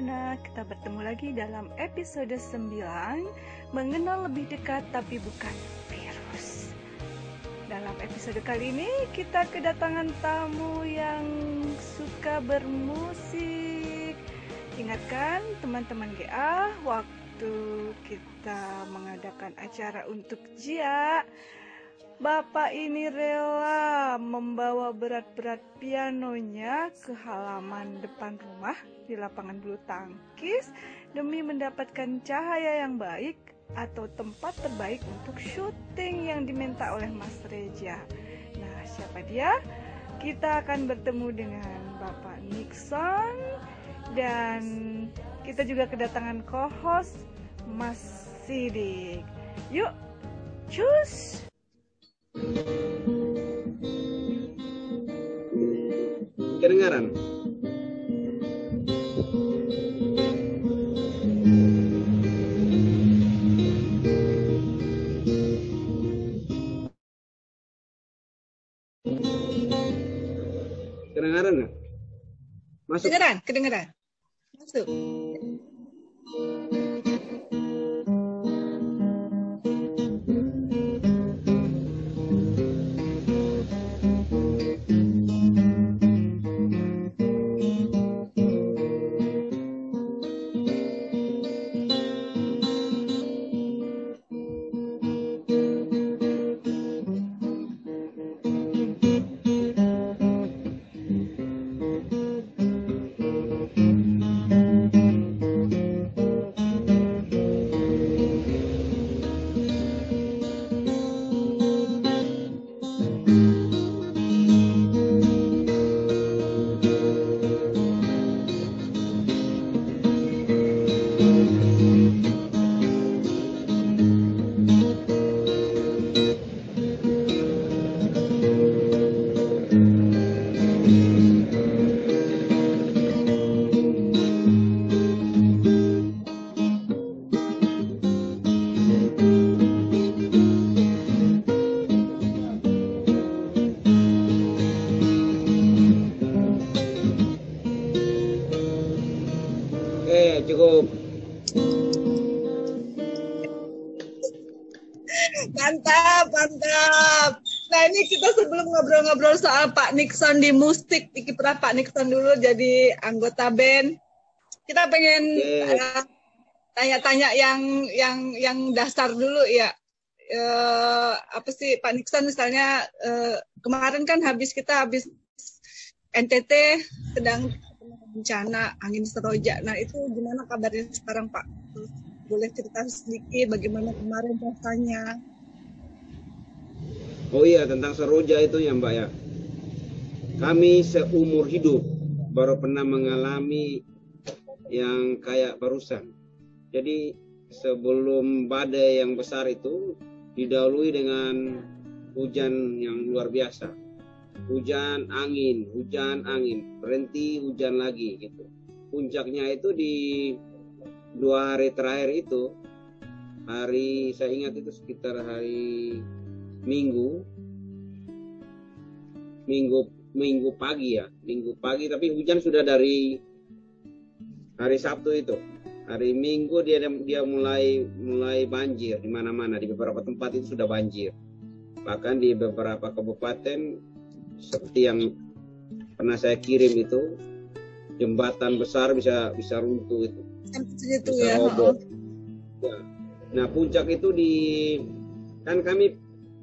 Kita bertemu lagi dalam episode 9 Mengenal lebih dekat tapi bukan virus. Dalam episode kali ini kita kedatangan tamu yang suka bermusik. Ingatkan teman-teman GA waktu kita mengadakan acara untuk Jia Bapak ini rela membawa berat-berat pianonya ke halaman depan rumah di lapangan bulu tangkis demi mendapatkan cahaya yang baik atau tempat terbaik untuk syuting yang diminta oleh Mas Reja. Nah, siapa dia? Kita akan bertemu dengan Bapak Nixon dan kita juga kedatangan co-host Mas Sidik. Yuk, cus! Kedengaran? Kedengaran nggak? Masuk. Kedengaran, kedengaran. Masuk. Ngobrol-ngobrol soal Pak Nixon di musik, kiprah Pak Nixon dulu jadi anggota band. Kita pengen tanya tanya-tanya yang yang yang dasar dulu ya. Uh, apa sih Pak Nixon misalnya uh, kemarin kan habis kita habis NTT sedang bencana angin seroja. Nah itu gimana kabarnya sekarang Pak? Boleh cerita sedikit bagaimana kemarin rasanya? Oh iya tentang seroja itu ya Mbak ya. Kami seumur hidup baru pernah mengalami yang kayak barusan. Jadi sebelum badai yang besar itu didahului dengan hujan yang luar biasa. Hujan angin, hujan angin, berhenti hujan lagi gitu. Puncaknya itu di dua hari terakhir itu hari saya ingat itu sekitar hari minggu. Minggu minggu pagi ya. Minggu pagi tapi hujan sudah dari hari Sabtu itu. Hari Minggu dia dia mulai mulai banjir di mana-mana. Di beberapa tempat itu sudah banjir. Bahkan di beberapa kabupaten seperti yang pernah saya kirim itu jembatan besar bisa bisa runtuh itu. Bisa ya. roboh. ya. nah puncak itu di kan kami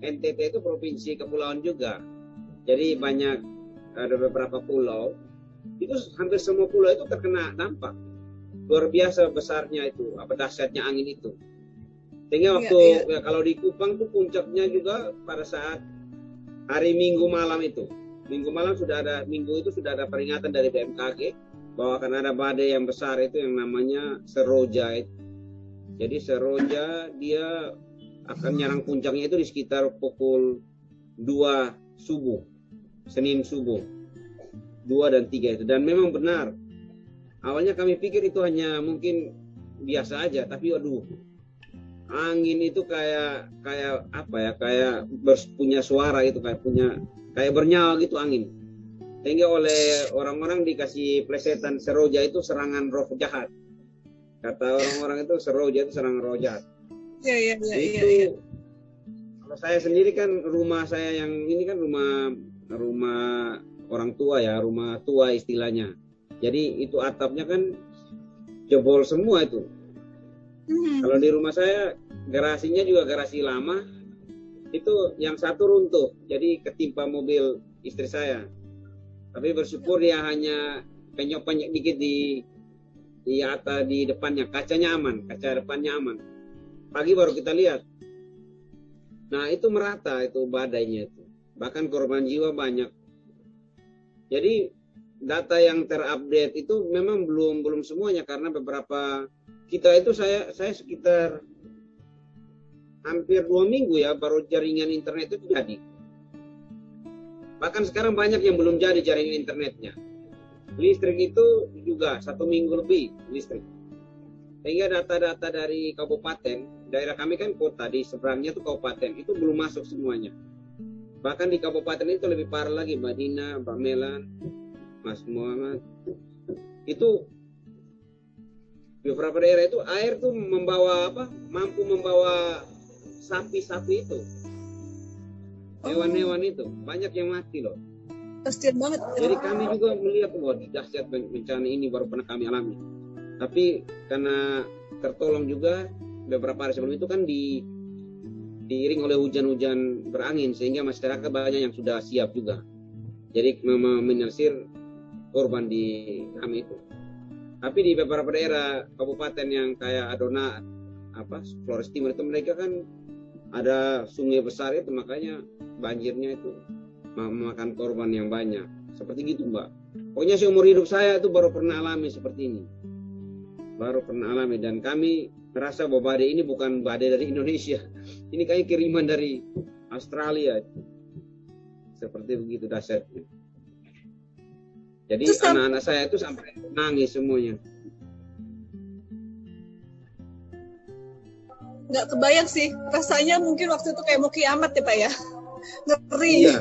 NTT itu provinsi kepulauan juga. Jadi banyak ada beberapa pulau itu hampir semua pulau itu terkena dampak luar biasa besarnya itu apa dahsyatnya angin itu sehingga iya, waktu ya, ya. Ya, kalau di Kupang tuh puncaknya juga pada saat hari Minggu malam itu Minggu malam sudah ada Minggu itu sudah ada peringatan dari BMKG bahwa akan ada badai yang besar itu yang namanya Seroja itu. Jadi Seroja dia akan nyarang puncaknya itu di sekitar pukul 2 subuh, Senin subuh. 2 dan 3 itu. Dan memang benar. Awalnya kami pikir itu hanya mungkin biasa aja, tapi waduh. Angin itu kayak kayak apa ya? Kayak punya suara itu, kayak punya kayak bernyawa gitu angin. sehingga oleh orang-orang dikasih plesetan seroja itu serangan roh jahat kata orang-orang itu seroja itu serangan roh jahat Iya, iya, iya, itu iya. iya. kalau saya sendiri kan rumah saya yang ini kan rumah rumah orang tua ya rumah tua istilahnya jadi itu atapnya kan jebol semua itu Hmm. kalau di rumah saya garasinya juga garasi lama itu yang satu runtuh jadi ketimpa mobil istri saya tapi bersyukur dia hanya penyok-penyok dikit di di atas di depannya kacanya aman kaca depannya aman pagi baru kita lihat. Nah itu merata itu badainya itu. Bahkan korban jiwa banyak. Jadi data yang terupdate itu memang belum belum semuanya. Karena beberapa kita itu saya saya sekitar hampir dua minggu ya baru jaringan internet itu jadi. Bahkan sekarang banyak yang belum jadi jaringan internetnya. Listrik itu juga satu minggu lebih listrik. Sehingga data-data dari kabupaten daerah kami kan kota di seberangnya itu kabupaten itu belum masuk semuanya. Bahkan di kabupaten itu lebih parah lagi Mbak Dina, Mbak Melan, Mas Muhammad. Itu di beberapa daerah itu air tuh membawa apa mampu membawa sapi-sapi itu. Hewan-hewan itu banyak yang mati loh. Kasian banget. jadi kami juga melihat wah dahsyat bencana ini baru pernah kami alami. Tapi karena tertolong juga beberapa hari sebelum itu kan di diiring oleh hujan-hujan berangin sehingga masyarakat banyak yang sudah siap juga. Jadi menyelsir korban di kami itu. Tapi di beberapa daerah kabupaten yang kayak Adona apa Flores Timur itu mereka kan ada sungai besar itu makanya banjirnya itu mem- memakan korban yang banyak. Seperti gitu mbak. Pokoknya seumur hidup saya itu baru pernah alami seperti ini. Baru pernah alami. Dan kami merasa bahwa badai ini bukan badai dari Indonesia. Ini kayak kiriman dari Australia. Seperti begitu dahsyatnya jadi anak-anak saya itu sampai nangis semuanya. Nggak kebayang sih. Rasanya mungkin waktu itu kayak mau kiamat ya Pak ya. Ngeri. iya.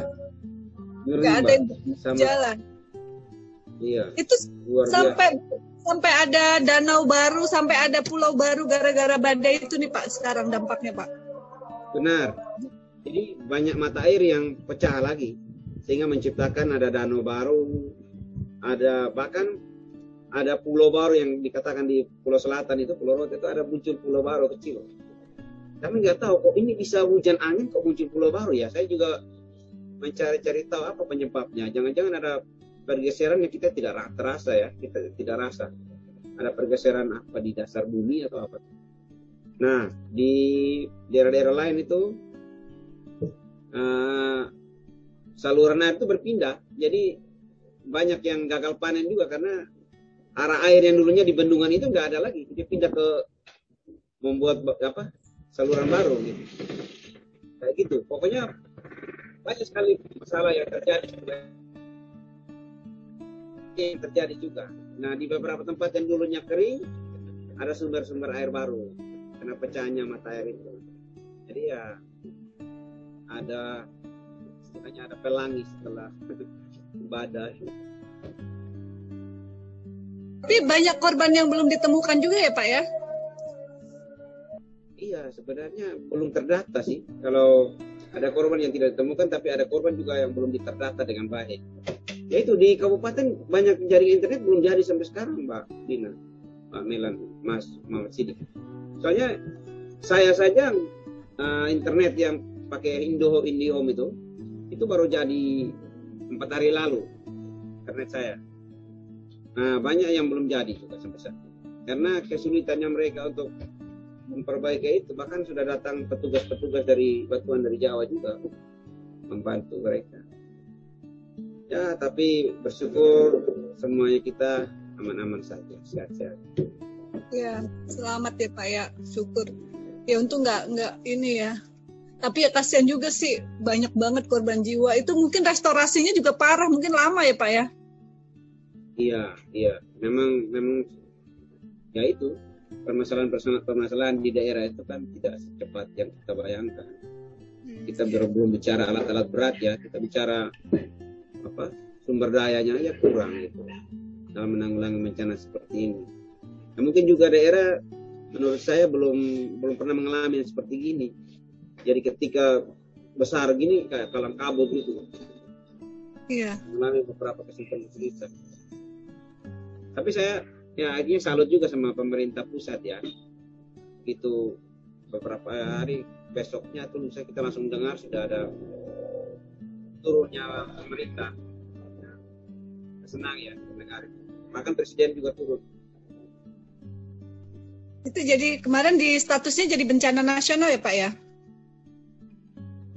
Ngeri, Nggak ada yang sama. jalan. iya. Itu biasa sampai ada danau baru, sampai ada pulau baru gara-gara badai itu nih Pak sekarang dampaknya Pak. benar. Jadi banyak mata air yang pecah lagi sehingga menciptakan ada danau baru ada bahkan ada pulau baru yang dikatakan di Pulau Selatan itu Pulau Rote itu ada muncul pulau baru kecil. Kami nggak tahu kok ini bisa hujan angin kok muncul pulau baru ya. Saya juga mencari-cari tahu apa penyebabnya. Jangan-jangan ada pergeseran yang kita tidak ra- terasa ya kita tidak rasa. Ada pergeseran apa di dasar bumi atau apa? Nah di daerah-daerah lain itu eh, saluran air itu berpindah. Jadi banyak yang gagal panen juga karena arah air yang dulunya di bendungan itu nggak ada lagi. Dia pindah ke membuat apa? Saluran baru gitu. Kayak gitu. Pokoknya banyak sekali masalah yang terjadi yang terjadi juga nah di beberapa tempat yang dulunya kering ada sumber-sumber air baru karena pecahnya mata air itu jadi ya ada istilahnya ada pelangi setelah badai Tapi banyak korban yang belum ditemukan juga ya Pak ya. Iya, sebenarnya belum terdata sih. Kalau ada korban yang tidak ditemukan, tapi ada korban juga yang belum terdata dengan baik. Yaitu di kabupaten banyak jaringan internet belum jadi sampai sekarang, Mbak Dina, Mbak Melan, Mas Muhammad Sidik. Soalnya saya saja eh, internet yang pakai Indo IndiHome itu, itu baru jadi empat hari lalu internet saya. Nah, banyak yang belum jadi juga sampai saat. Karena kesulitannya mereka untuk memperbaiki itu bahkan sudah datang petugas-petugas dari batuan dari Jawa juga membantu mereka ya tapi bersyukur semuanya kita aman-aman saja sehat-sehat Ya, selamat ya Pak ya, syukur. Ya untung nggak nggak ini ya. Tapi ya kasihan juga sih, banyak banget korban jiwa. Itu mungkin restorasinya juga parah, mungkin lama ya Pak ya. iya iya memang memang ya itu permasalahan permasalahan di daerah itu kan tidak secepat yang kita bayangkan kita baru belum bicara alat-alat berat ya kita bicara apa sumber dayanya aja kurang gitu dalam menanggulangi bencana seperti ini. Nah, mungkin juga daerah menurut saya belum belum pernah mengalami yang seperti gini. Jadi ketika besar gini kayak kalang kabut gitu. Iya. Mengalami beberapa kesulitan-kesulitan. Tapi saya ya akhirnya salut juga sama pemerintah pusat ya. Itu beberapa hari besoknya tuh lusa kita langsung dengar sudah ada turunnya pemerintah. Senang ya mendengar bahkan presiden juga turun. Itu jadi kemarin di statusnya jadi bencana nasional ya Pak ya?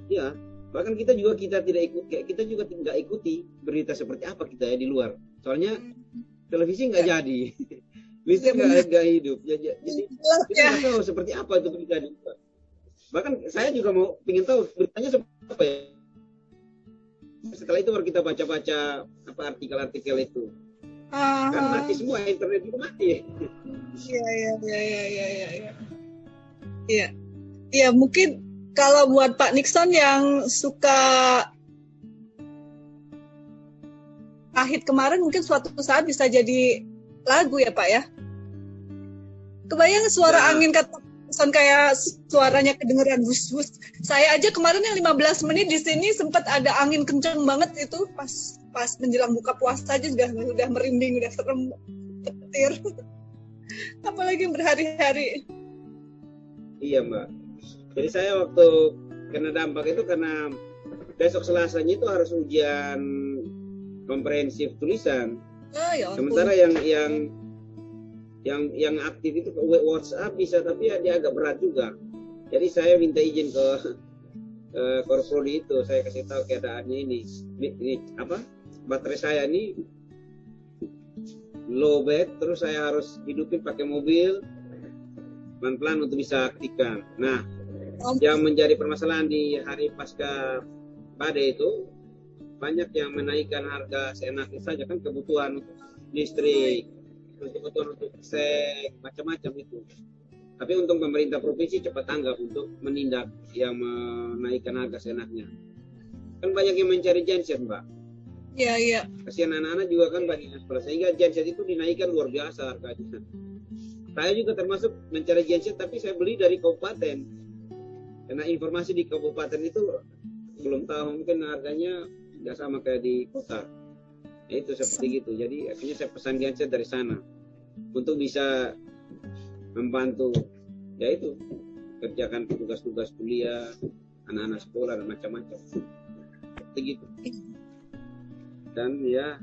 Iya, bahkan kita juga kita tidak ikut kita juga tidak ikuti berita seperti apa kita ya di luar. Soalnya televisi nggak ya. jadi, listrik nggak nggak hidup. Ya, ya, jadi kita nggak tahu seperti apa itu berita di luar. Bahkan saya juga mau ingin tahu beritanya seperti apa ya. Setelah itu baru kita baca-baca apa artikel-artikel itu Uh, kan mati semua internet itu mati. Iya iya iya iya iya iya. Iya. Iya mungkin kalau buat Pak Nixon yang suka pahit kemarin mungkin suatu saat bisa jadi lagu ya Pak ya. Kebayang suara ya. angin kata pesan kayak suaranya kedengeran bus-bus. Saya aja kemarin yang 15 menit di sini sempat ada angin kencang banget itu pas pas menjelang buka puasa aja sudah udah merinding, udah serem petir. Apalagi berhari-hari. Iya, Mbak. Jadi saya waktu kena dampak itu karena besok Selasanya itu harus ujian komprehensif tulisan. Oh, ya Sementara yang yang yang yang aktif itu ke WhatsApp bisa tapi ya dia agak berat juga. Jadi saya minta izin ke ke itu. Saya kasih tahu keadaannya ini. Ini, ini apa? Baterai saya ini low bed terus saya harus hidupin pakai mobil pelan-pelan untuk bisa aktifkan. Nah yang menjadi permasalahan di hari pasca badai itu banyak yang menaikkan harga seenaknya saja kan kebutuhan listrik kebutuhan untuk sek macam-macam itu. Tapi untuk pemerintah provinsi cepat tanggap untuk menindak yang menaikkan harga seenaknya. Kan banyak yang mencari genset, Mbak. Iya, iya. Kasihan anak-anak juga kan banyak yang. Sehingga genset itu dinaikkan luar biasa harganya. Saya juga termasuk mencari genset, tapi saya beli dari kabupaten. Karena informasi di kabupaten itu belum tahu mungkin harganya nggak sama kayak di kota ya, itu seperti gitu jadi akhirnya saya pesan genset dari sana untuk bisa membantu ya itu kerjakan tugas-tugas kuliah anak-anak sekolah dan macam-macam. Seperti gitu. Dan ya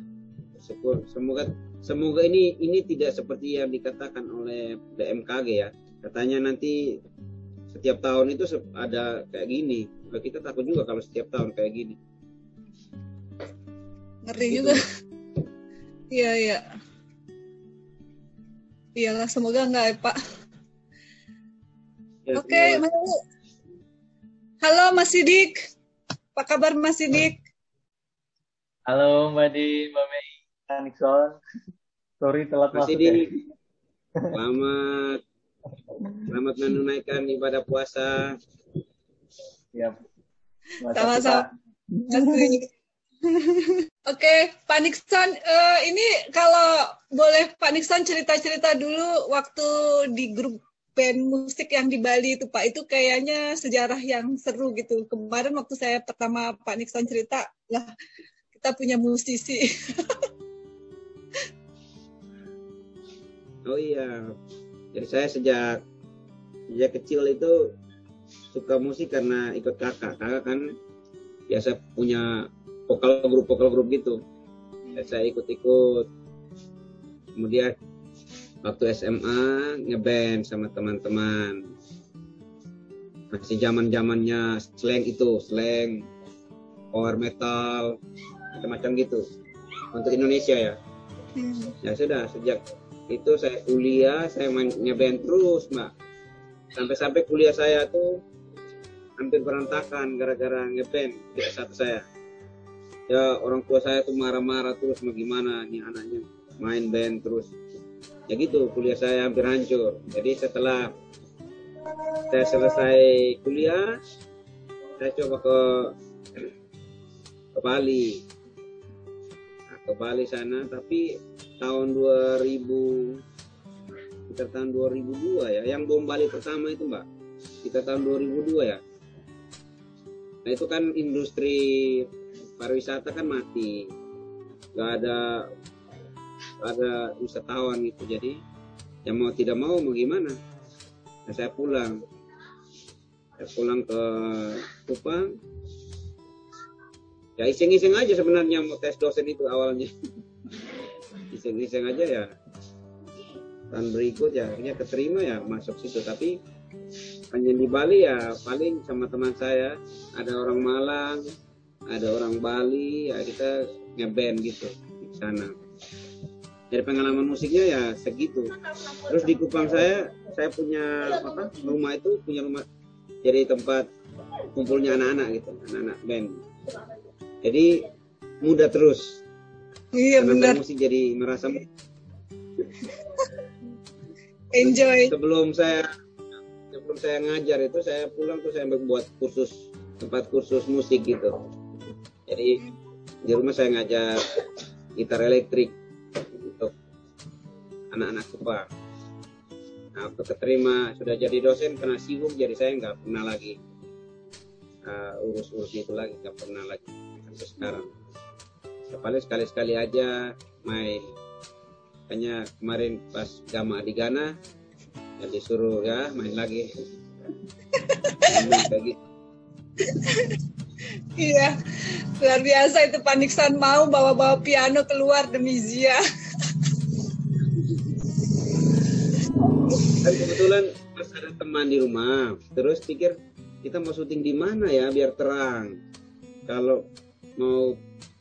semoga semoga ini ini tidak seperti yang dikatakan oleh BMKG ya. Katanya nanti setiap tahun itu ada kayak gini. Kita takut juga kalau setiap tahun kayak gini. Ngeri juga. Iya iya iyalah semoga enggak ya pak. Ya, oke okay, halo Mas Sidik. Apa kabar Mas Sidik? Halo Mbak Di Mbak Mei. Nixon sorry telat Mas masuk Sidik. ya. selamat. Selamat menunaikan ibadah puasa. Siap. Sama-sama. Oke, Pak Nixon, uh, ini kalau boleh Pak Nixon cerita-cerita dulu waktu di grup band musik yang di Bali itu Pak, itu kayaknya sejarah yang seru gitu. Kemarin waktu saya pertama Pak Nixon cerita, lah kita punya musisi. oh iya, jadi saya sejak sejak kecil itu suka musik karena ikut kakak. Kakak kan biasa punya vokal grup vokal grup gitu. Ya, saya ikut-ikut. Kemudian waktu SMA ngeband sama teman-teman. Masih zaman zamannya slang itu slang power metal macam-macam gitu. Untuk Indonesia ya. Hmm. ya sudah sejak itu saya kuliah saya main ngeband terus mbak. Sampai-sampai kuliah saya tuh hampir berantakan gara-gara ngeband tidak satu saya ya orang tua saya tuh marah-marah terus mau gimana nih anaknya? Main band terus. Ya gitu kuliah saya hampir hancur. Jadi setelah saya selesai kuliah saya coba ke ke Bali. Ke Bali sana tapi tahun 2000 kita tahun 2002 ya. Yang bom Bali pertama itu mbak. Kita tahun 2002 ya. Nah itu kan industri pariwisata kan mati. Nggak ada nggak ada wisatawan gitu. Jadi ya mau tidak mau mau gimana? Nah, saya pulang. Saya pulang ke Kupang. Ya iseng-iseng aja sebenarnya mau tes dosen itu awalnya. Iseng-iseng aja ya. Tahun berikut ya akhirnya keterima ya masuk situ. Tapi hanya di Bali ya paling sama teman saya. Ada orang Malang ada orang Bali ya kita ngeband gitu di sana. Dari pengalaman musiknya ya segitu. Terus di Kupang saya saya punya apa rumah itu punya rumah jadi tempat kumpulnya anak-anak gitu anak-anak band. Jadi muda terus. Iya benar. musik jadi merasa Enjoy. sebelum saya sebelum saya ngajar itu saya pulang tuh saya membuat kursus tempat kursus musik gitu jadi di rumah saya ngajar gitar elektrik untuk anak-anak Kupang nah waktu keterima sudah jadi dosen karena sibuk jadi saya nggak pernah lagi uh, urus-urus itu lagi nggak pernah lagi sampai sekarang. Paling sekali-sekali aja main. Hanya kemarin pas gama di Ghana ya disuruh ya main lagi. Main gitu. Iya. Luar biasa itu Paniksan mau bawa-bawa piano keluar demi Zia. Kebetulan pas ada teman di rumah, terus pikir kita mau syuting di mana ya biar terang. Kalau mau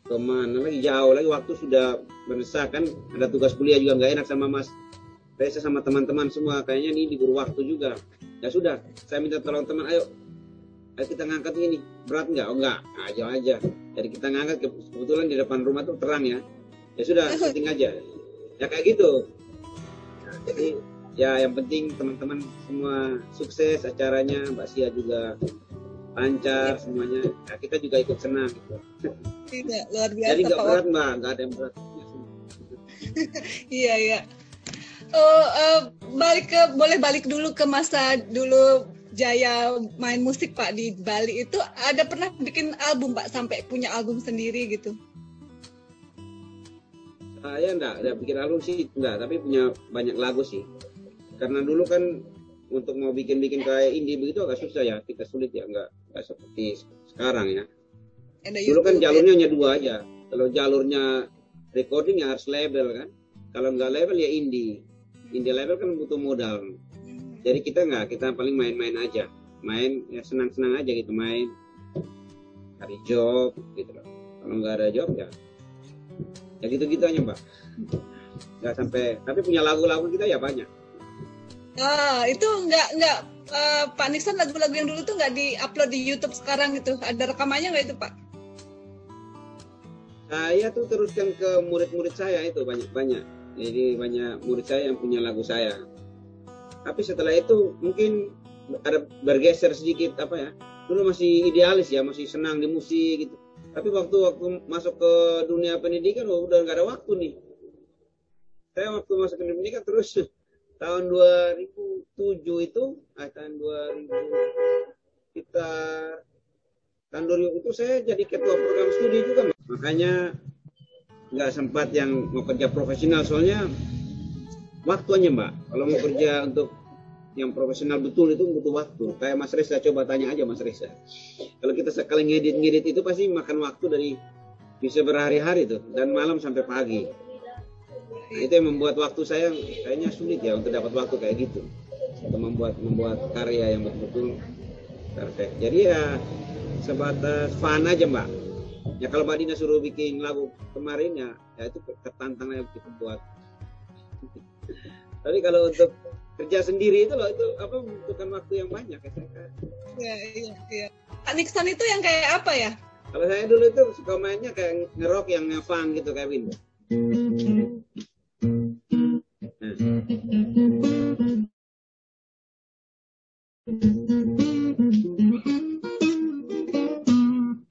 ke mana lagi jauh lagi waktu sudah mendesak kan ada tugas kuliah juga nggak enak sama Mas Reza sama teman-teman semua kayaknya ini diburu waktu juga. Ya sudah, saya minta tolong teman, ayo ayo kita ngangkat ini berat nggak? Oh nggak, aja aja. Jadi kita ngangkat kebetulan di depan rumah tuh terang ya. Ya sudah, syuting aja. Ya kayak gitu. Nah, jadi ya yang penting teman-teman semua sukses acaranya Mbak Sia juga lancar semuanya ya, kita juga ikut senang gitu Tidak, luar biasa jadi nggak berat mbak nggak ada yang berat Iya, iya. Oh, eh, balik ke boleh balik dulu ke masa dulu Jaya main musik Pak di Bali itu ada pernah bikin album Pak sampai punya album sendiri gitu. saya enggak ada bikin album sih enggak tapi punya banyak lagu sih. Karena dulu kan untuk mau bikin-bikin kayak indie begitu agak susah ya kita sulit ya enggak enggak seperti sekarang ya. Dulu kan YouTube, jalurnya hanya dua aja. Kalau jalurnya recording ya harus label kan. Kalau nggak label ya indie. Indie label kan butuh modal jadi kita nggak kita paling main-main aja. Main ya senang-senang aja gitu main. Cari job gitu loh. Kalau nggak ada job ya. Ya gitu-gitu aja mbak. Nggak sampai tapi punya lagu-lagu kita ya banyak. Ah, itu nggak nggak eh, Pak Nixon lagu-lagu yang dulu tuh nggak di-upload di YouTube sekarang gitu. Ada rekamannya nggak itu Pak? saya tuh teruskan ke murid-murid saya itu banyak-banyak. Jadi banyak murid saya yang punya lagu saya tapi setelah itu mungkin ada bergeser sedikit apa ya dulu masih idealis ya masih senang di musik gitu. Tapi waktu waktu masuk ke dunia pendidikan oh, udah nggak ada waktu nih. Saya waktu masuk ke dunia pendidikan terus tahun 2007 itu ah, tahun 2000 kita tahun 2000 itu saya jadi ketua program studi juga makanya nggak sempat yang mau kerja profesional soalnya waktunya mbak. Kalau mau kerja untuk yang profesional betul itu butuh waktu. Kayak Mas Reza coba tanya aja Mas Reza. Kalau kita sekali ngedit ngedit itu pasti makan waktu dari bisa berhari-hari tuh dan malam sampai pagi. Nah, itu yang membuat waktu saya kayaknya sulit ya untuk dapat waktu kayak gitu. Untuk membuat membuat karya yang betul-betul perfect. Jadi ya sebatas fun aja mbak. Ya kalau Mbak Dina suruh bikin lagu kemarin ya ya itu ketantang yang kita buat tapi kalau untuk kerja sendiri itu loh itu apa membutuhkan waktu yang banyak ya saya kan. Iya, iya, iya. Pak Nixon itu yang kayak apa ya? kalau saya dulu itu suka mainnya kayak ngerok yang ngefang gitu kayak Win nah.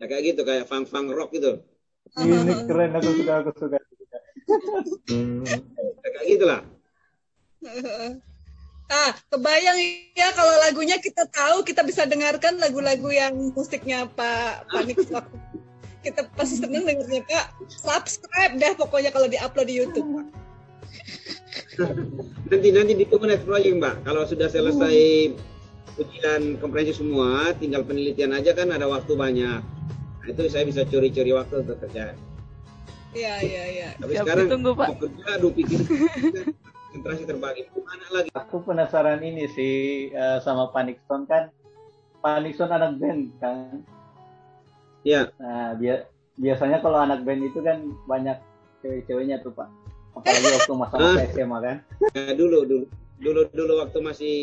ya kayak gitu kayak fang fang rock gitu Ini keren aku suka aku suka. kayak gitulah ah kebayang ya kalau lagunya kita tahu kita bisa dengarkan lagu-lagu yang musiknya Pak Panik waktu kita pasti seneng dengernya kak. Subscribe deh pokoknya kalau diupload di YouTube. Nanti nanti ditunggu next project mbak. Kalau sudah selesai ujian komprehensi semua tinggal penelitian aja kan ada waktu banyak. Nah, itu saya bisa curi-curi waktu untuk kerja. Iya iya iya. Tapi Siap, sekarang ditunggu, Pak. mau kerja aduh pikir konsentrasi terbagi mana lagi Aku penasaran ini sih eh, sama Panikson kan. Panikson anak band kan. ya Nah, dia biasanya kalau anak band itu kan banyak cewek-ceweknya tuh, Pak. Apalagi waktu Ah. SMA kan. ya dulu dulu dulu dulu waktu masih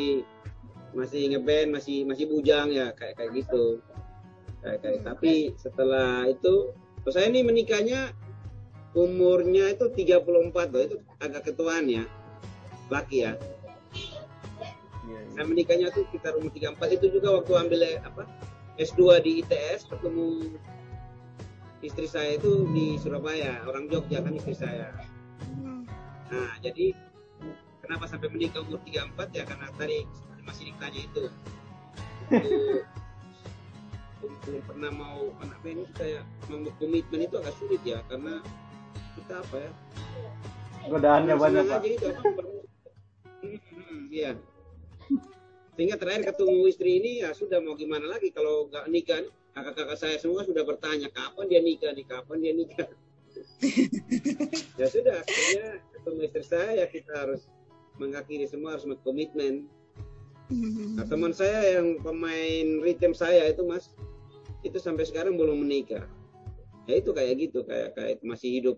masih ngeband masih masih bujang ya kayak kayak gitu kayak kayak tapi setelah itu terus saya ini menikahnya umurnya itu 34 loh itu agak ketuaan ya laki ya Iya, iya. saya menikahnya tuh sekitar umur 34 itu juga waktu ambil apa S2 di ITS ketemu istri saya itu di Surabaya orang Jogja kan istri saya Hmm. Nah, jadi kenapa sampai menikah umur 34 ya karena tadi masih ditanya itu. Untuk, untuk pernah mau anak band itu kayak mau komitmen itu agak sulit ya karena kita apa ya? Godaannya banyak, aja Pak. itu, apa, Hmm, Iya. Sehingga terakhir ketemu istri ini ya sudah mau gimana lagi? Kalau nggak nikah kakak-kakak saya semua sudah bertanya kapan dia nikah nih? Kapan dia nikah? Ya sudah akhirnya ketemu istri saya ya kita harus mengakhiri semua harus berkomitmen. Nah, teman saya yang pemain rhythm saya itu mas itu sampai sekarang belum menikah. Ya itu kayak gitu kayak kayak masih hidup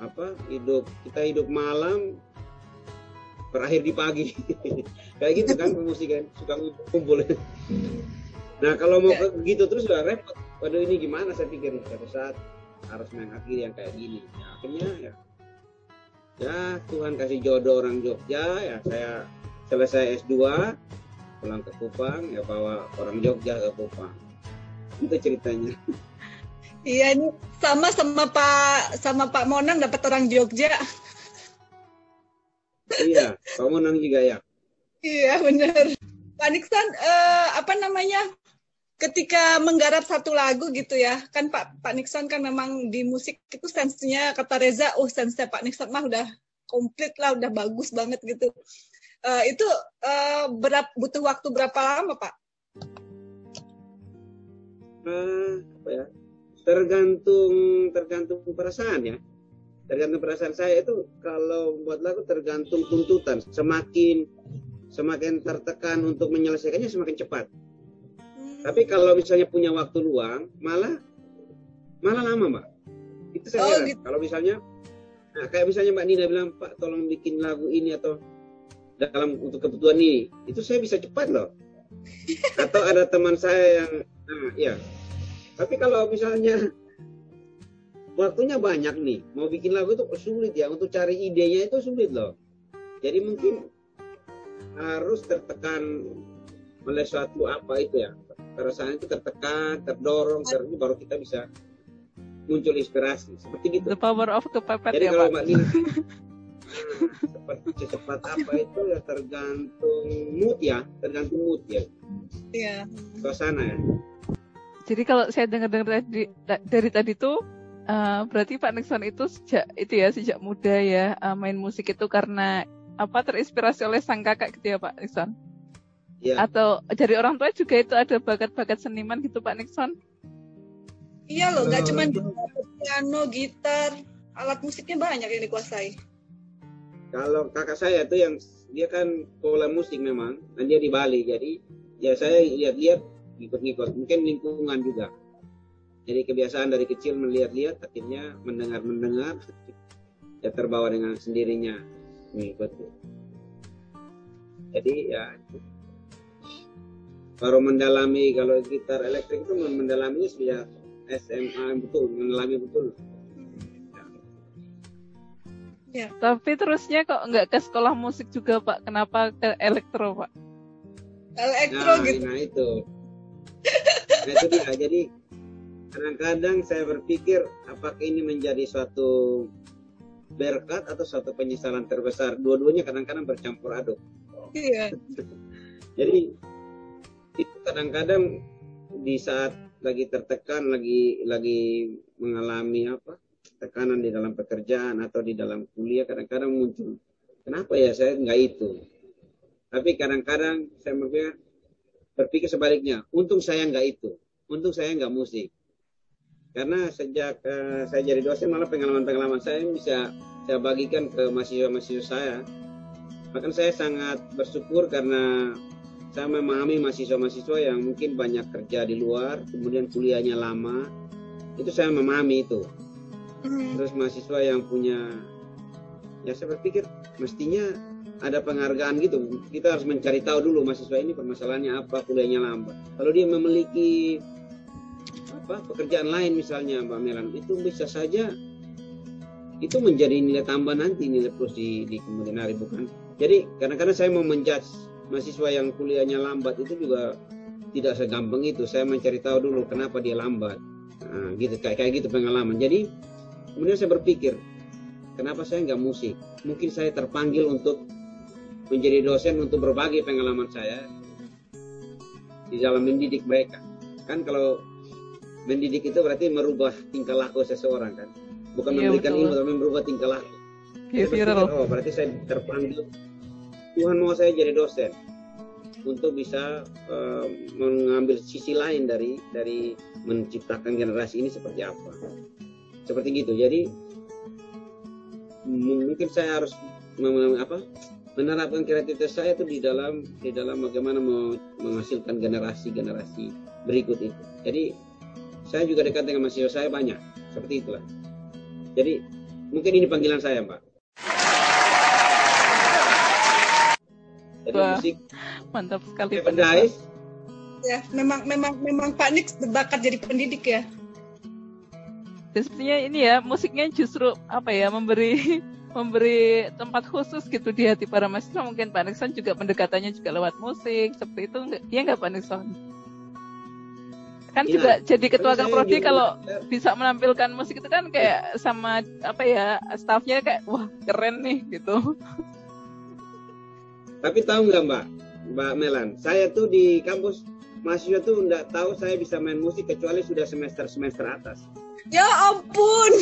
apa hidup kita hidup malam berakhir di pagi. Kayak gitu kan pemusik kan suka ngumpul. Nah kalau mau ke- gitu terus udah repot. Waduh ini gimana saya pikir? Satu saat harus mengakhiri yang kayak gini. Ya, akhirnya ya ya Tuhan kasih jodoh orang Jogja ya saya selesai S2 pulang ke Kupang ya bawa orang Jogja ke Kupang. Itu ceritanya. Iya ini sama sama Pak sama Pak Monang dapat orang Jogja. iya kamu nang juga ya Iya benar. Pak Nixon eh, apa namanya? Ketika menggarap satu lagu gitu ya, kan Pak Pak Nixon kan memang di musik itu sensinya kata Reza, oh sensnya Pak Nixon mah udah komplit lah, udah bagus banget gitu. Eh, itu eh, berap, butuh waktu berapa lama Pak? Eh, apa ya tergantung tergantung perasaan ya tergantung perasaan saya itu kalau buat lagu tergantung tuntutan semakin semakin tertekan untuk menyelesaikannya semakin cepat Hmm. tapi kalau misalnya punya waktu luang malah malah lama mbak itu saya Oh, heran. gitu. kalau misalnya nah, kayak misalnya mbak Nina bilang pak tolong bikin lagu ini atau dalam untuk kebutuhan ini itu saya bisa cepat loh atau ada teman saya yang nah, ya tapi kalau misalnya waktunya banyak nih. Mau bikin lagu itu sulit ya. Untuk cari idenya itu sulit loh. Jadi mungkin harus tertekan oleh suatu apa itu ya. Perasaan itu tertekan terdorong ter baru kita bisa muncul inspirasi. Seperti gitu. The power of kepepet jadi ya kalau Pak. mbak Nina nah, seperti secepat apa itu ya tergantung mood ya. Tergantung mood ya. Iya. suasana ya. Jadi kalau saya dengar-dengar tadi da- dari tadi tuh eh, berarti Pak Nixon itu sejak itu ya sejak muda ya eh, main musik itu karena apa terinspirasi oleh sang kakak gitu ya Pak Nixon? ya Atau dari orang tua juga itu ada bakat-bakat seniman gitu Pak Nixon? Iya loh, nggak Eh, cuma piano, gitar, alat musiknya banyak yang dikuasai. kalau kakak saya tuh yang dia kan sekolah musik memang dan dia di Bali jadi ya saya lihat-lihat ngikut-ngikut mungkin lingkungan juga jadi kebiasaan dari kecil melihat-lihat akhirnya mendengar-mendengar ya terbawa dengan sendirinya. Mengikuti jadi ya baru mendalami kalau gitar elektrik itu mendalaminya sejak SMA betul mendalami betul. Tapi terusnya kok nggak ke sekolah musik juga Pak? Kenapa ke elektro Pak? Elektro nah, gitu. nah itu. Nah itu dia. Jadi kadang-kadang saya berpikir apakah ini menjadi suatu berkat atau satu penyesalan terbesar. Dua-duanya kadang-kadang bercampur aduk. Iya. Jadi itu kadang-kadang di saat lagi tertekan, lagi lagi mengalami apa tekanan di dalam pekerjaan atau di dalam kuliah, kadang-kadang muncul kenapa ya saya nggak itu. Tapi kadang-kadang saya berpikir, berpikir sebaliknya, untung saya nggak itu, untung saya nggak musik. Karena sejak uh, saya jadi dosen malah pengalaman-pengalaman saya bisa saya bagikan ke mahasiswa-mahasiswa saya. Bahkan saya sangat bersyukur karena saya memahami mahasiswa-mahasiswa yang mungkin banyak kerja di luar, kemudian kuliahnya lama, itu saya memahami itu. Hmm. Terus mahasiswa yang punya, ya saya berpikir mestinya ada penghargaan gitu. Kita harus mencari tahu dulu mahasiswa ini permasalahannya apa, kuliahnya lambat. Kalau dia memiliki apa pekerjaan lain misalnya Mbak Melan, itu bisa saja itu menjadi nilai tambah nanti nilai plus di, di kemudian hari bukan. Jadi kadang-kadang saya mau menjudge mahasiswa yang kuliahnya lambat itu juga tidak segampang itu. Saya mencari tahu dulu kenapa dia lambat. Nah, gitu kayak kayak gitu pengalaman. Jadi kemudian saya berpikir, kenapa saya nggak musik? Mungkin saya terpanggil untuk menjadi dosen untuk berbagi pengalaman saya di dalam mendidik mereka. Kan kalau mendidik itu berarti merubah tingkah laku seseorang kan, bukan Iya, memberikan betul. ilmu tapi merubah tingkah laku. Saya Behavioral. berpikir, oh berarti saya terpanggil Tuhan mau saya jadi dosen untuk bisa eh, mengambil sisi lain dari dari menciptakan generasi ini seperti apa seperti gitu jadi mungkin saya harus apa menerapkan kreativitas saya itu di dalam di dalam bagaimana me- menghasilkan generasi generasi berikut itu jadi saya juga dekat dengan mahasiswa saya banyak. Seperti itulah. Jadi mungkin ini panggilan saya mbak jadi Wah. musik. Mantap sekali Days Ya, memang memang memang Pak Nix berbakat jadi pendidik ya. Dan sepertinya ini ya musiknya justru apa ya memberi memberi tempat khusus gitu di hati para mahasiswa. Mungkin Pak Nixon juga pendekatannya juga lewat musik seperti itu. Iya nggak Pak Nixon kan Iya. juga jadi ketua saya Prodi juga- kalau bisa menampilkan musik itu kan kayak sama apa ya staffnya kayak wah keren nih gitu Tapi tahu nggak Mbak, Mbak Melan, saya tuh di kampus mahasiswa tuh nggak tahu saya bisa main musik kecuali sudah semester semester atas. Ya ampun.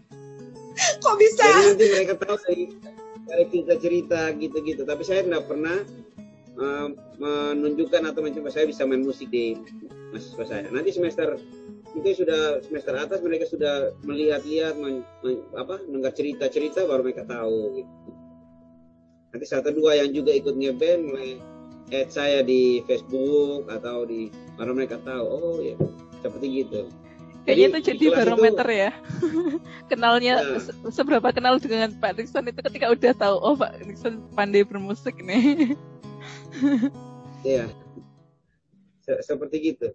Kok bisa? Jadi nanti mereka tahu dari dari cerita-cerita gitu-gitu. Tapi saya nggak pernah eh, menunjukkan atau mencoba saya bisa main musik di mahasiswa saya. Nanti semester mungkin sudah semester atas mereka sudah melihat-lihat men- men- apa mendengar cerita-cerita baru mereka tahu gitu. Nanti satu dua yang juga ikut ngeband mulai add saya di Facebook atau di baru mereka tahu oh ya seperti gitu. kayaknya itu Jadi, barometer ya kenalnya Nah. se- seberapa kenal dengan Pak Nixon itu ketika udah tahu oh Pak Nixon pandai bermusik nih Iya. Se- seperti gitu.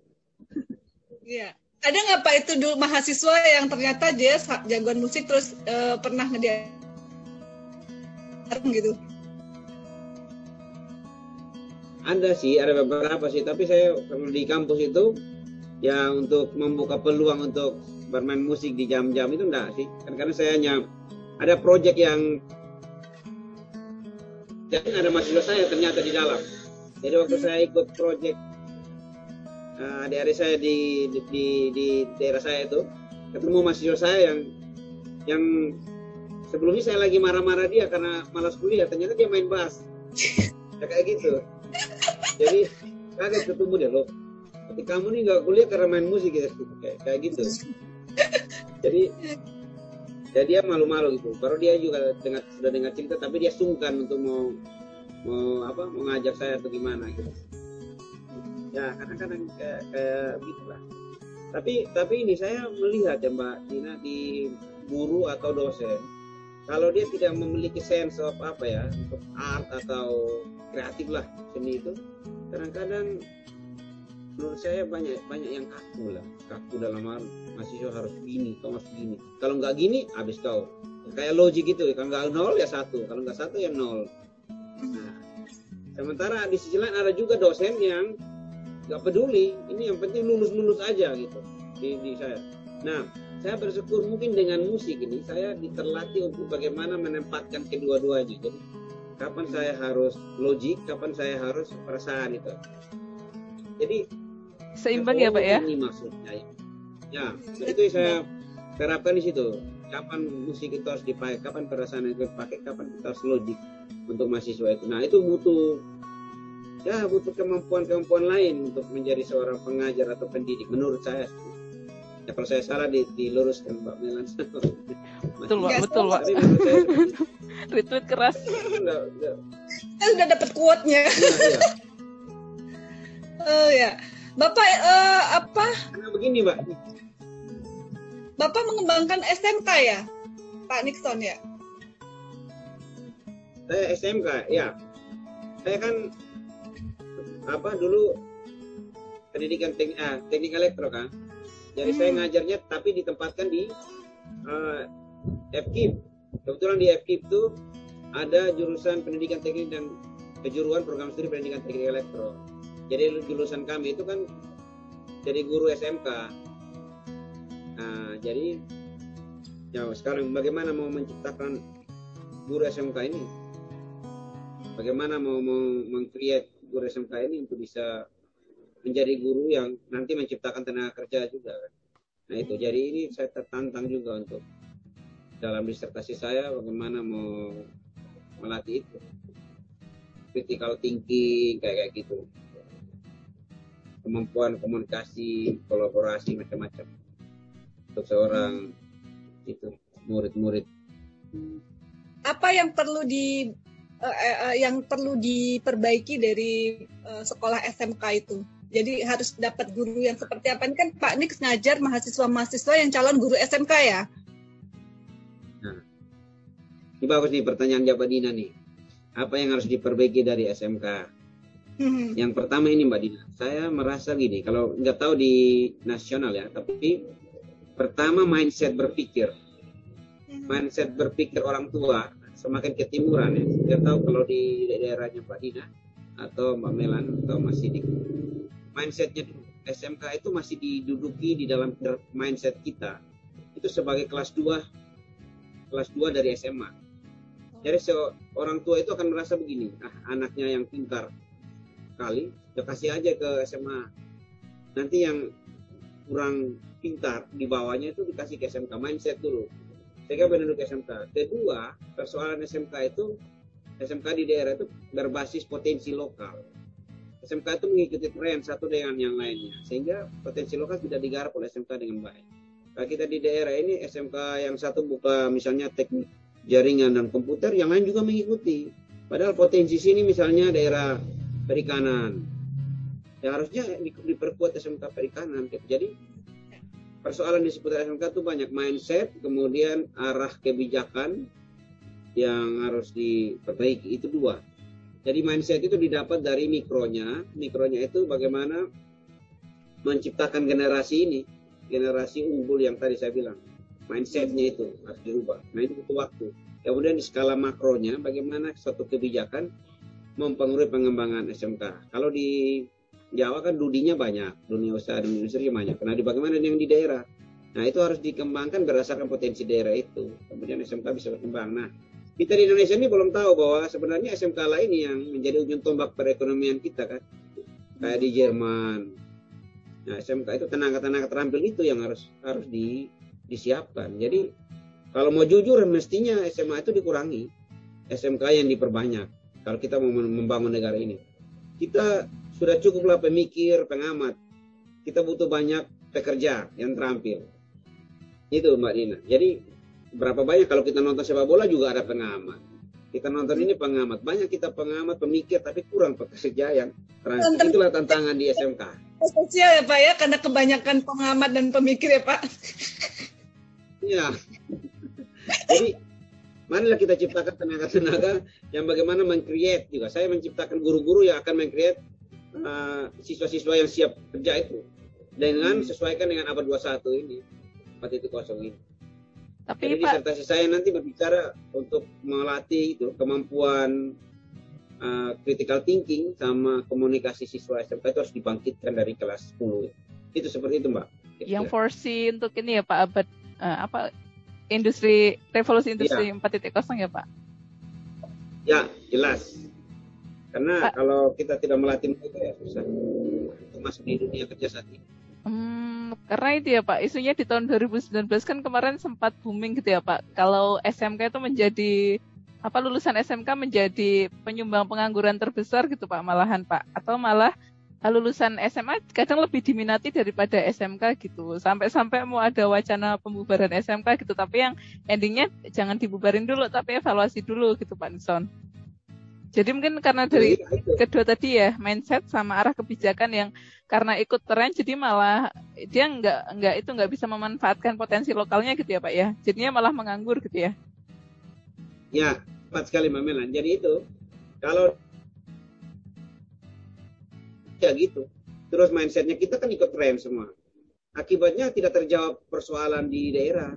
Iya. Ada nggak Pak itu dulu mahasiswa yang ternyata dia jagoan musik terus eh, pernah ngedia gitu. Ada sih, ada beberapa sih, tapi saya di kampus itu ya untuk membuka peluang untuk bermain musik di jam-jam itu enggak sih. Kan karena saya hanya ada proyek yang jadi ada mahasiswa saya ternyata di dalam. Jadi waktu saya ikut proyek eh, adik-adik saya di, di, di, di daerah saya itu ketemu mahasiswa saya yang yang sebelumnya saya lagi marah-marah dia karena malas kuliah ternyata dia main bass ya kayak gitu. Jadi kaget ketemu dia loh tapi kamu nih nggak kuliah karena main musik ya? Kayak, kayak gitu. Jadi ya dia malu-malu gitu. Baru dia juga dengar sudah dengar cerita tapi dia sungkan untuk mau mau apa mau ngajak saya atau gimana gitu ya kadang-kadang kayak kayak gitulah. Tapi tapi ini saya melihat ya mbak Dina di guru atau dosen kalau dia tidak memiliki sense of apa ya of art atau kreatif lah seni itu kadang-kadang menurut saya banyak banyak yang kaku lah. Kaku dalam hal mahasiswa harus gini kau harus gini. Kalau nggak gini habis kau. Kayak logik gitu kalau nggak nol ya satu kalau nggak satu ya nol. Nah, sementara di sisi lain ada juga dosen yang nggak peduli ini yang penting lulus lulus aja gitu di, di saya Nah, saya bersyukur mungkin dengan musik ini saya diterlatih untuk bagaimana menempatkan kedua-duanya. Jadi kapan saya harus logik, kapan saya harus perasaan itu. Jadi seimbang ya Pak ya? Ini maksudnya. Ya, itu saya terapkan di situ. Kapan musik itu harus dipakai, kapan perasaan itu dipakai, kapan kita harus logik untuk mahasiswa itu. Nah itu butuh ya butuh kemampuan-kemampuan lain untuk menjadi seorang pengajar atau pendidik menurut saya. Ya kalau saya salah di, diluruskan Mbak Melan. Betul Mbak betul Mbak retweet keras. Kita sudah dapat quote-nya. Ya, ya. oh ya. Bapak uh, apa? Karena begini Mbak Bapak mengembangkan SMK ya? Pak Nixon ya? Saya SMK ya. Saya kan apa dulu? Pendidikan teknik ah, teknik elektro kan jadi hmm. saya ngajarnya tapi ditempatkan di uh, FKIP kebetulan di FKIP itu ada jurusan pendidikan teknik dan kejuruan program studi pendidikan teknik elektro. Jadi jurusan kami itu kan jadi guru SMK nah jadi ya sekarang bagaimana mau menciptakan guru SMK ini? Bagaimana mau mau mengcreate guru SMK ini untuk bisa menjadi guru yang nanti menciptakan tenaga kerja juga Nah itu. Jadi ini saya tertantang juga untuk dalam disertasi saya bagaimana mau melatih itu. Critical thinking kayak kayak gitu. Kemampuan komunikasi kolaborasi macam-macam. Untuk seorang itu murid-murid. Apa yang perlu di uh, uh, yang perlu diperbaiki dari uh, sekolah SMK itu. Jadi harus dapat guru yang seperti apa? Ini kan Pak Nix ngajar mahasiswa-mahasiswa yang calon guru SMK ya. Nah, ini bagus nih pertanyaan Jawa Dina nih. Apa yang harus diperbaiki dari SMK? Hmm. Yang pertama ini Mbak Dina, saya merasa gini, kalau nggak tahu di nasional ya, tapi pertama mindset berpikir, hmm. mindset berpikir orang tua semakin ketimuran ya. Saya tahu kalau di daerahnya Pak Dina atau Mbak Melan atau Mas Sidik. Mindsetnya SMK itu masih diduduki di dalam mindset kita. Itu sebagai kelas 2 kelas 2 dari SMA. Jadi orang tua itu akan merasa begini, ah anaknya yang pintar kali, ya kasih aja ke SMA. Nanti yang kurang pintar di bawahnya itu dikasih ke SMK mindset dulu sehingga penduduk SMK. Kedua, persoalan SMK itu SMK di daerah itu berbasis potensi lokal. SMK itu mengikuti tren satu dengan yang lainnya, sehingga potensi lokal tidak digarap oleh SMK dengan baik. Kalau kita di daerah ini SMK yang satu buka misalnya teknik jaringan dan komputer, yang lain juga mengikuti. Padahal potensi sini misalnya daerah perikanan, ya harusnya diperkuat SMK perikanan. Jadi persoalan di seputar SMK itu banyak mindset, kemudian arah kebijakan yang harus diperbaiki itu dua. Jadi mindset itu didapat dari mikronya, mikronya itu bagaimana menciptakan generasi ini, generasi unggul yang tadi saya bilang. Mindsetnya itu harus dirubah. Nah itu butuh waktu. Kemudian di skala makronya, bagaimana suatu kebijakan mempengaruhi pengembangan SMK. Kalau di Jawa kan dudinya banyak, dunia usaha dan industri banyak. Nah, bagaimana yang di daerah? Nah, itu harus dikembangkan berdasarkan potensi daerah itu. Kemudian SMK bisa berkembang. Nah, kita di Indonesia ini belum tahu bahwa sebenarnya SMK lain yang menjadi ujung tombak perekonomian kita kan. Kayak di Jerman. Nah, SMK itu tenaga-tenaga terampil itu yang harus harus di, disiapkan. Jadi, kalau mau jujur mestinya SMA itu dikurangi. SMK yang diperbanyak kalau kita mau membangun negara ini. Kita sudah cukuplah pemikir, pengamat. Kita butuh banyak pekerja yang terampil. Itu Mbak Dina. Jadi berapa banyak kalau kita nonton sepak bola juga ada pengamat. Kita nonton ini pengamat. Banyak kita pengamat, pemikir, tapi kurang pekerja yang terampil. Itulah tantangan di SMK. Sosial ya Pak ya, karena kebanyakan pengamat dan pemikir ya Pak. Iya. Jadi marilah kita ciptakan tenaga-tenaga yang bagaimana mengcreate juga. Saya menciptakan guru-guru yang akan mengcreate siswa-siswa uh, yang siap kerja itu dengan hmm. sesuaikan dengan abad 21 ini kosong ini. Tapi Jadi Pak, disertasi saya nanti berbicara untuk melatih itu kemampuan uh, critical thinking sama komunikasi siswa SMK itu harus dibangkitkan dari kelas 10. Itu seperti itu Mbak. Gitu yang ya. foresee untuk ini ya Pak abad eh, apa industri revolusi industri 4.0 ya Pak. Ya, jelas. Karena kalau kita tidak melatih mereka ya susah untuk masuk di dunia kerja saat ini. Hmm, karena itu ya Pak, isunya di tahun 2019 kan kemarin sempat booming gitu ya Pak. Kalau SMK itu menjadi apa lulusan SMK menjadi penyumbang pengangguran terbesar gitu Pak malahan Pak atau malah eh, lulusan SMA kadang lebih diminati daripada SMK gitu. Sampai-sampai mau ada wacana pembubaran SMK gitu, tapi yang endingnya jangan dibubarin dulu tapi evaluasi dulu gitu Pak Nixon. Jadi mungkin karena dari itu. kedua tadi ya mindset sama arah kebijakan yang karena ikut tren jadi malah dia nggak nggak itu nggak bisa memanfaatkan potensi lokalnya gitu ya pak ya jadinya malah menganggur gitu ya Ya, tepat sekali Mbak Melan. Jadi itu kalau ya gitu. Terus mindsetnya kita kan ikut tren semua. Akibatnya tidak terjawab persoalan di daerah.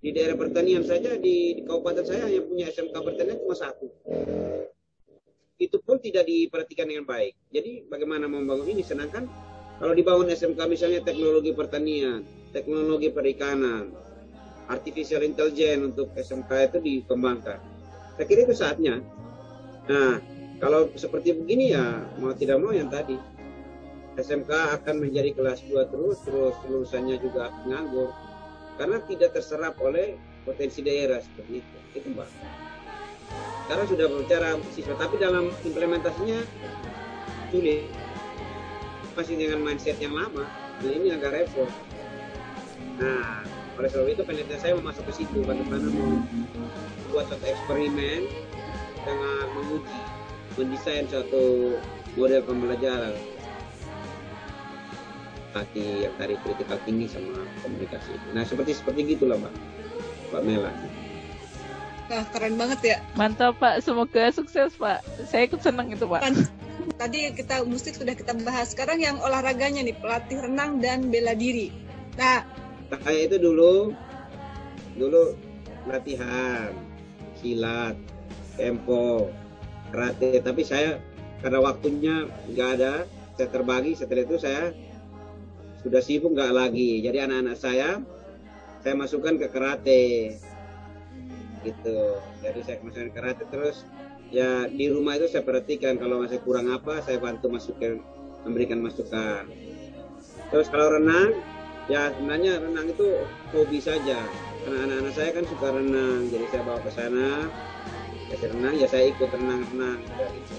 Di daerah pertanian saja di, di kabupaten saya hanya punya SMK pertanian cuma satu. Itu pun tidak diperhatikan dengan baik. Jadi bagaimana membangun ini? Sedangkan kalau dibangun SMK misalnya teknologi pertanian, teknologi perikanan, artificial intelligence untuk SMK itu dikembangkan. Saya kira itu saatnya. Nah, kalau seperti begini ya mau tidak mau yang tadi SMK akan menjadi kelas 2 terus, terus lulusannya juga nganggur karena tidak terserap oleh potensi daerah seperti itu. Itu mbak. Sekarang sudah berbicara siswa, tapi dalam implementasinya sulit. Masih dengan mindset yang lama, nah ini agak repot. Nah, oleh sebab itu penelitian saya mau masuk ke situ, bagaimana mau buat suatu eksperimen dengan menguji, mendesain suatu model pembelajaran kaki yang tadi kritikal tinggi sama komunikasi. Nah seperti seperti gitulah mbak, mbak Mela. Wah, keren banget ya. mantap pak semoga sukses pak saya ikut seneng itu pak tadi kita musik sudah kita bahas. Sekarang yang olahraganya nih, pelatih renang dan bela diri. Nah, Saya itu dulu dulu latihan silat, tempo, karate. Tapi saya karena waktunya nggak ada, saya terbagi. Setelah itu saya sudah sibuk nggak lagi. Jadi anak-anak saya saya masukkan ke karate gitu. Jadi saya masukkan ke karate terus ya di rumah itu saya perhatikan kalau masih kurang apa saya bantu masukkan memberikan masukan. Terus kalau renang ya sebenarnya renang itu hobi saja karena anak-anak saya kan suka renang jadi saya bawa ke sana saya renang ya saya ikut renang renang gitu.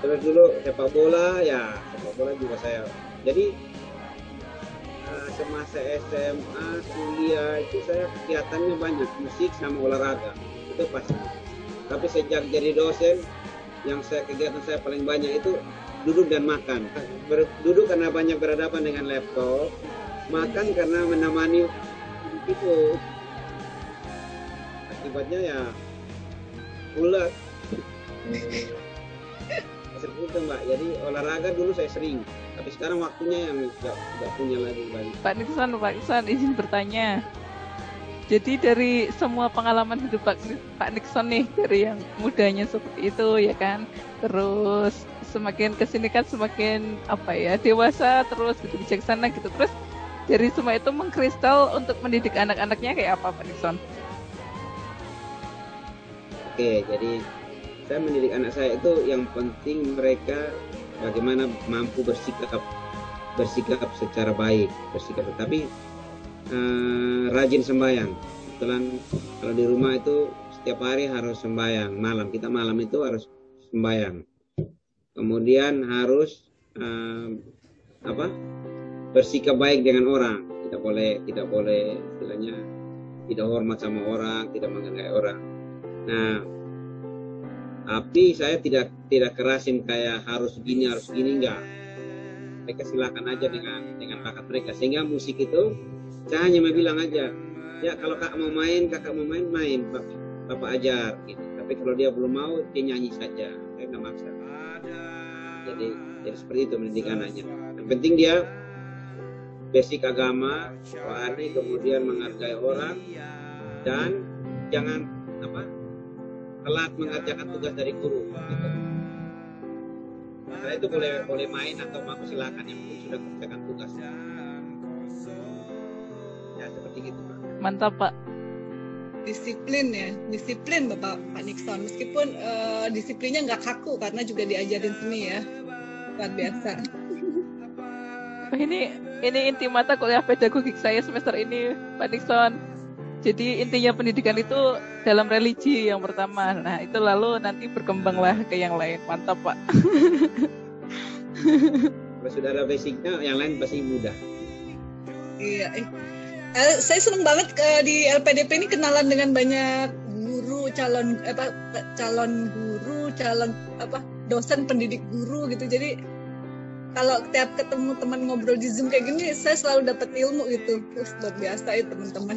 terus dulu sepak bola ya sepak bola juga saya jadi semasa SMA kuliah itu saya kegiatannya banyak musik sama olahraga. Itu pasti tapi sejak jadi dosen yang saya kegiatan saya paling banyak itu duduk dan makan. Ber- duduk karena banyak berhadapan dengan laptop makan karena menemani itu. Akibatnya ya ulet. Itu mbak. Jadi olahraga dulu saya sering tapi sekarang waktunya yang nggak nggak punya lagi banyak Pak Nixon Pak Nixon izin bertanya. Jadi dari semua pengalaman hidup Pak, Pak Nixon nih dari yang mudanya seperti itu ya kan? Terus semakin ke sini kan semakin apa ya dewasa terus gitu bijaksana gitu. Terus dari semua itu mengkristal untuk mendidik anak-anaknya kayak apa Pak Nixon? Oke, jadi saya mendidik anak saya itu yang penting mereka bagaimana mampu bersikap bersikap secara baik, bersikap tapi eh, rajin sembahyang. Kebetulan kalau di rumah itu setiap hari harus sembahyang, malam kita malam itu harus sembahyang. Kemudian harus eh, apa? bersikap baik dengan orang. Tidak boleh tidak boleh istilahnya tidak hormat sama orang, tidak menghargai orang. Nah, tapi saya tidak tidak kerasin kayak harus gini harus gini enggak. Mereka silakan aja dengan dengan bakat mereka. Sehingga musik itu saya hanya mau bilang aja, ya kalau kakak mau main, kakak mau main main, bapak, bapak ajar. Gitu. Tapi kalau dia belum mau, dia nyanyi saja. Saya nggak maksa. Jadi jadi seperti itu mendidik anaknya. Yang penting dia basic agama, rohani, kemudian menghargai orang dan jangan apa telat mengerjakan tugas dari guru. Gitu. Setelah itu boleh boleh main atau mau silakan yang sudah kerjakan tugasnya. seperti itu. Mantap Pak. Disiplin ya, disiplin Bapak Pak Nixon. Meskipun uh, disiplinnya nggak kaku karena juga diajarin seni ya, luar biasa. Oh, ini ini inti mata kuliah pedagogik saya semester ini Pak Nixon. Jadi intinya pendidikan itu dalam religi yang pertama. Nah itu lalu nanti berkembanglah ke yang lain. Mantap Pak. Kalau sudah ada basicnya, yang lain pasti mudah. Iya. Eh. Eh, saya senang banget ke di LPDP ini kenalan dengan banyak guru calon apa calon guru calon apa dosen pendidik guru gitu jadi kalau tiap ketemu teman ngobrol di zoom kayak gini saya selalu dapat ilmu gitu terus luar biasa ya teman-teman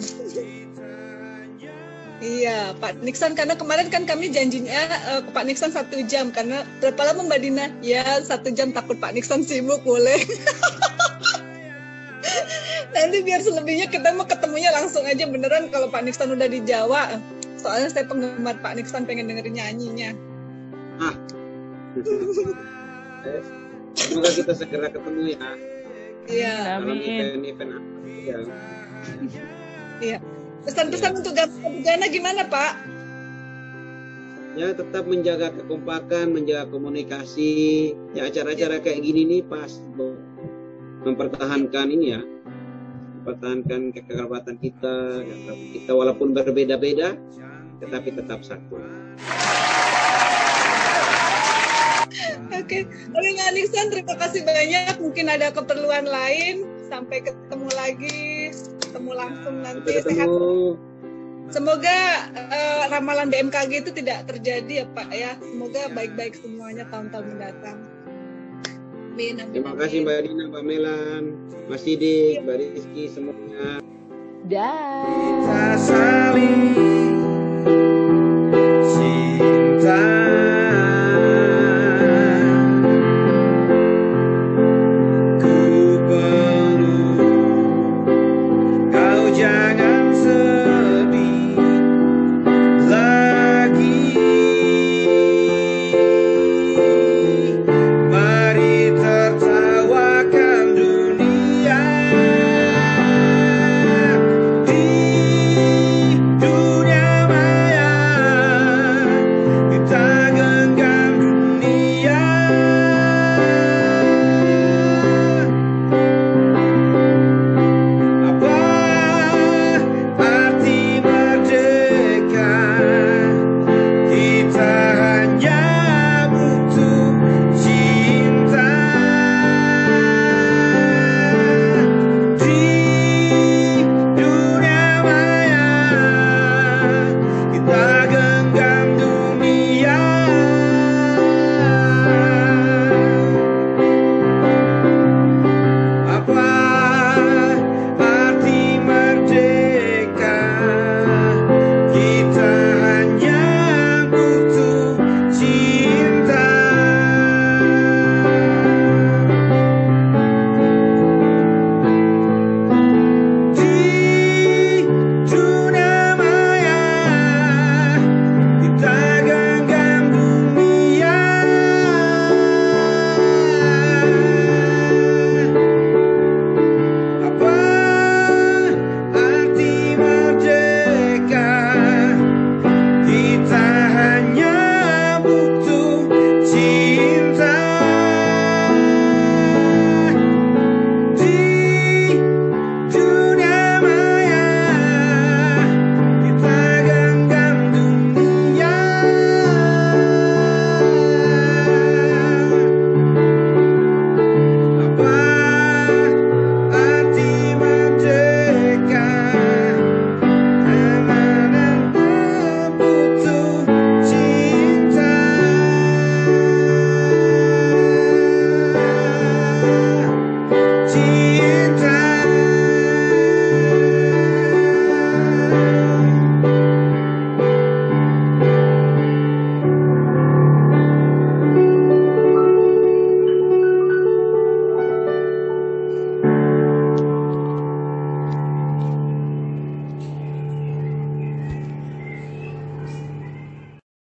Iya, Pak Nixon karena kemarin kan kami janjinya uh, ke Pak Nixon satu jam karena berapa lama Mbak Dina? Ya satu jam takut Pak Nixon sibuk boleh. Nanti biar selebihnya kita mau ketemunya langsung aja beneran kalau Pak Nixon udah di Jawa. Soalnya saya penggemar Pak Nixon pengen dengerin nyanyinya. Ah. Semoga kita segera ketemu ya. Iya. Dalam event-event ya. Iya. Pesan-pesan untuk Gana gimana Pak? Ya tetap menjaga kekompakan, menjaga komunikasi. Ya acara-acara kayak gini nih pas mempertahankan ini ya, mempertahankan kekerabatan kita, kita walaupun berbeda-beda, tetapi tetap satu. Oke, Oke Nggak Nixon, terima kasih banyak. Mungkin ada keperluan lain. Sampai ketemu lagi, ketemu langsung nanti. Sampai ketemu. Sehat. Semoga uh, ramalan BMKG itu tidak terjadi ya Pak ya. Semoga baik-baik semuanya tahun-tahun mendatang. Amin, amin, Terima kasih Mbak Dina, Mbak Melan, Mas Sidik, Mbak Rizky semuanya. Dah. Kita saling